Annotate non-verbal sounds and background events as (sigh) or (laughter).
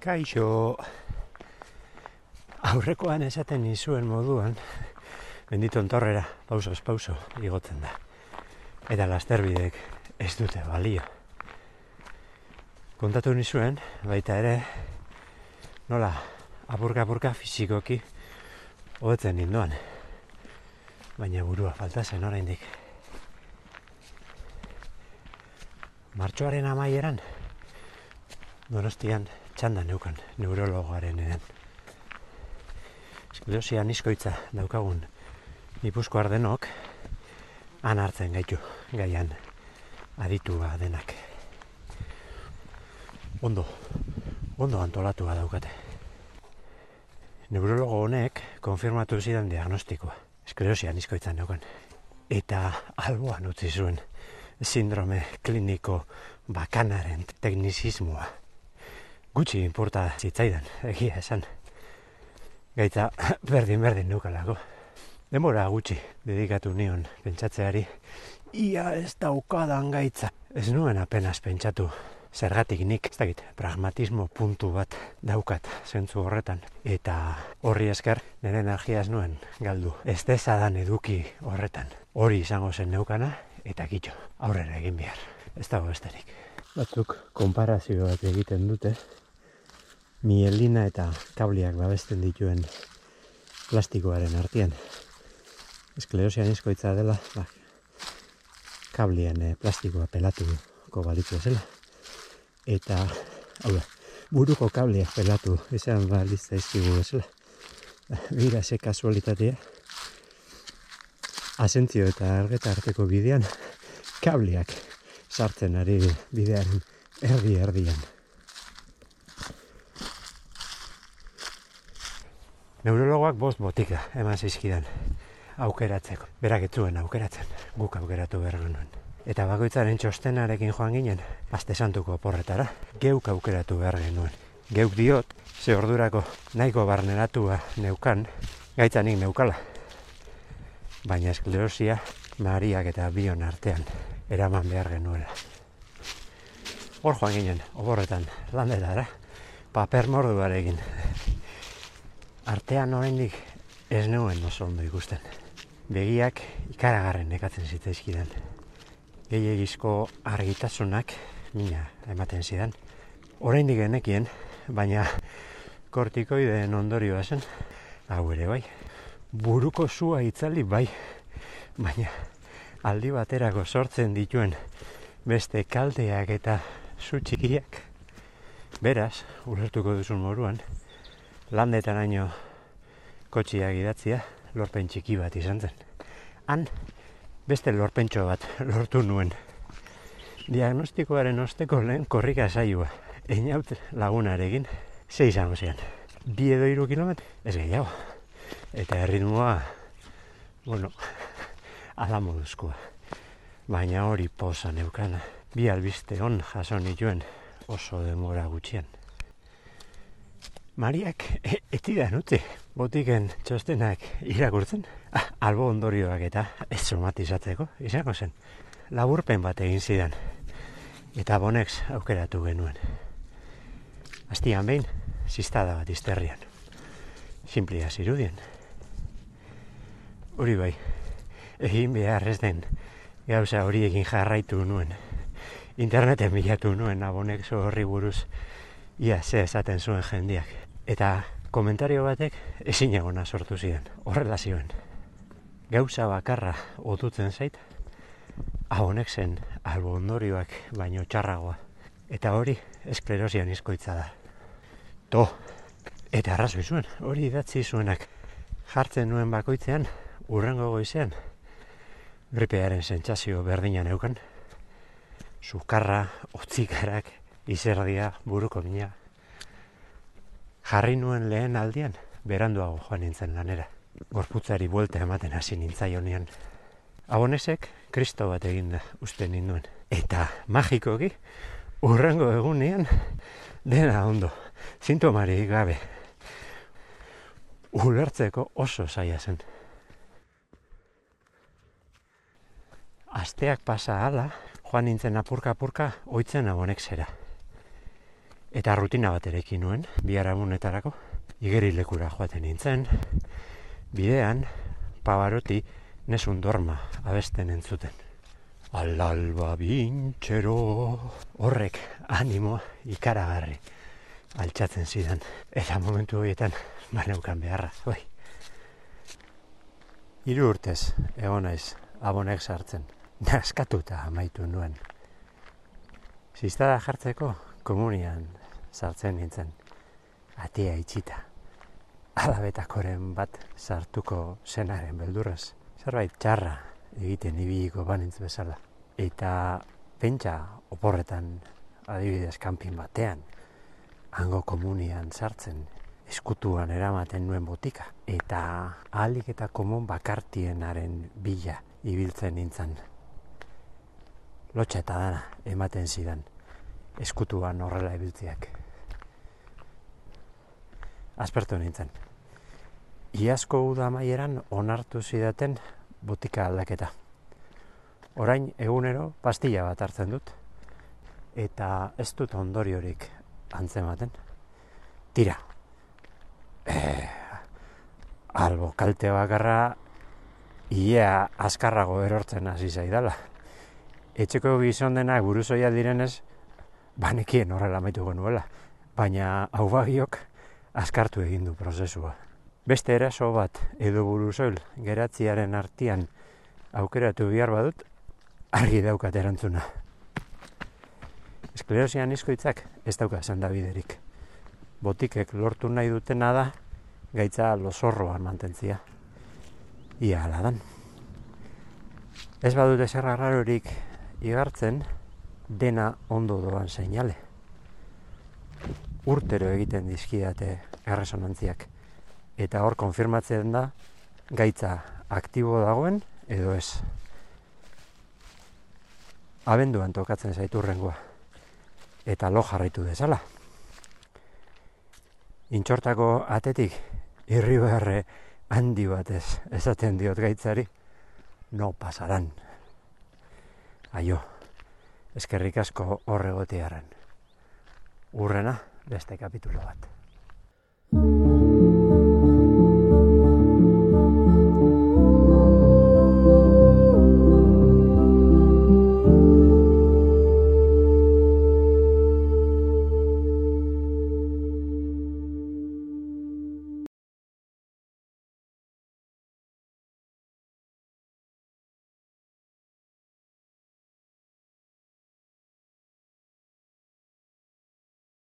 Kaixo, aurrekoan esaten nizuen moduan, benditon torrera, pausos pauso, igotzen da. Eta lasterbidek ez dute balio. Kontatu nizuen, baita ere, nola, apurka-apurka fizikoki hobetzen ninduan. Baina burua falta zen oraindik. Martxoaren amaieran, donostian txanda neukan neurologoaren edan. Eskleosia niskoitza daukagun Gipuzko ardenok han hartzen gaitu gaian aditua denak. Ondo, ondo antolatua daukate. Neurologo honek konfirmatu zidan diagnostikoa. Esklerosia niskoitzan neukan. Eta alboan utzi zuen sindrome kliniko bakanaren teknizismoa. Gutxi inporta zitzaidan, egia esan. Gaitza (coughs) berdin-berdin nukalako. Denbora gutxi dedikatu nion pentsatzeari. Ia ez daukadan gaitza. Ez nuen apenas pentsatu zergatik nik, ez dakit, pragmatismo puntu bat daukat zentzu horretan. Eta horri esker, nire energia ez nuen galdu. Ez dezadan eduki horretan. Hori izango zen neukana, eta kitxo, aurrera egin behar. Ez dago besterik. Batzuk konparazio bat egiten dute, mielina eta kabliak babesten dituen plastikoaren artean. Esklerosian izkoitza dela, ba, kablien eh, plastikoa pelatuko balitu zela. Eta, hau da, buruko kableak pelatu izan balizta izkigu bezala. Bira, ze kasualitatea. Asentzio eta argeta arteko bidean, kableak sartzen ari bidearen erdi erdian. Neurologoak bost botika eman zizkidan aukeratzeko. Berak etzuen aukeratzen, guk aukeratu behar genuen. Eta bakoitzaren txostenarekin joan ginen, aste santuko porretara, geuk aukeratu behar genuen. Geuk diot, ze ordurako nahiko barneratua neukan, gaitzanik neukala. Baina esklerosia, mariak eta bion artean, eraman behar genuela. Hor joan ginen, oborretan, landetara, paper morduarekin. Artean oraindik ez nuen oso ondo ikusten. Begiak ikaragarren nekatzen zitzaizkidan. Gehiagizko argitasunak mina ematen zidan. Oraindik genekien, baina kortikoideen ondorioa zen, hau ere bai. Buruko zua itzali bai, baina aldi baterako sortzen dituen beste kalteak eta zu txikiak. Beraz, ulertuko duzun moruan, landetan aino kotxiak idatzia lorpen txiki bat izan zen. Han, beste lorpentxo bat lortu nuen. Diagnostikoaren osteko lehen korrika saioa. Einaut lagunarekin, ze izango zean. Bi edo iru kilometro, ez gehiago. Eta erritmoa, bueno, ala moduzkoa. Baina hori posa neukana. Bi albiste on jaso nituen oso demora gutxian. Mariak e, etidan utzi, botiken txostenak irakurtzen, ah, albo ondorioak eta ez somatizatzeko, izango zen. Laburpen bat egin zidan, eta bonex aukeratu genuen. Astian behin, ziztada bat izterrian. Simplia zirudien. Hori bai, egin behar ez den gauza hori egin jarraitu nuen. Interneten bilatu nuen abonek horri buruz ia ze esaten zuen jendiak. Eta komentario batek ezin egona sortu ziren, horrela zioen. Gauza bakarra otutzen zait, ahonek zen albo ondorioak baino txarragoa. Eta hori esklerosian izkoitza da. To, eta arrazoi zuen, hori idatzi zuenak jartzen nuen bakoitzean, urrengo goizean, gripearen sentsazio berdinan eukan, sukarra, otzikarak, izerdia, buruko mina. Jarri nuen lehen aldian, beranduago joan nintzen lanera. Gorputzari buelta ematen hasi nintzaionian. Abonesek, kristo bat egin da, uste ninduen. Eta magikoki, urrengo egunean, dena ondo, sintomari gabe. Ulertzeko oso zaila zen. Asteak pasa hala, joan nintzen apurka-apurka, oitzen abonek zera. Eta rutina bat erekin nuen, biharamunetarako, igeri lekura joaten nintzen, bidean, pabaroti, nesun dorma abesten entzuten. Alalba bintxero horrek animo ikaragarri altxatzen zidan. Eta momentu horietan, baneukan beharra, bai. Hiru urtez, egon naiz, abonek sartzen. Naskatuta amaitu nuen. Ziztada jartzeko, komunian sartzen nintzen. Atia itxita. Alabetakoren bat sartuko zenaren beldurrez. Zerbait txarra egiten ibiliko banintz bezala. Eta pentsa oporretan adibidez kanpin batean, hango komunian sartzen, eskutuan eramaten nuen botika. Eta ahalik eta komun bakartienaren bila ibiltzen nintzen. Lotxa eta dana ematen zidan eskutuan horrela ibiltziak. Aspertu nintzen. Iazko uda maieran onartu zidaten botika aldaketa. Orain egunero pastilla bat hartzen dut eta ez dut ondoriorik antzematen. Tira. Eh, albo kalte bakarra ia azkarrago erortzen hasi zaidala. Etxeko gizon denak buruzoia direnez, banekien horrela amaituko nuela. Baina hau bagiok askartu egin du prozesua. Beste eraso bat edo buruzoil geratziaren artian aukeratu bihar badut, argi daukat erantzuna. Esklerosian izkoitzak ez dauka esan biderik. Botikek lortu nahi dutena da, gaitza losorroan mantentzia. Ia ala dan. Ez badute zer igartzen, dena ondo doan seinale. Urtero egiten dizkiate erresonantziak. Eta hor konfirmatzen da, gaitza aktibo dagoen edo ez. Abenduan tokatzen zaiturrengoa. Eta lo jarraitu dezala. Intxortako atetik, irri beharre handi batez esaten diot gaitzari, no pasaran. Aio eskerrik asko horregotearen. Urrena, beste kapitulo bat.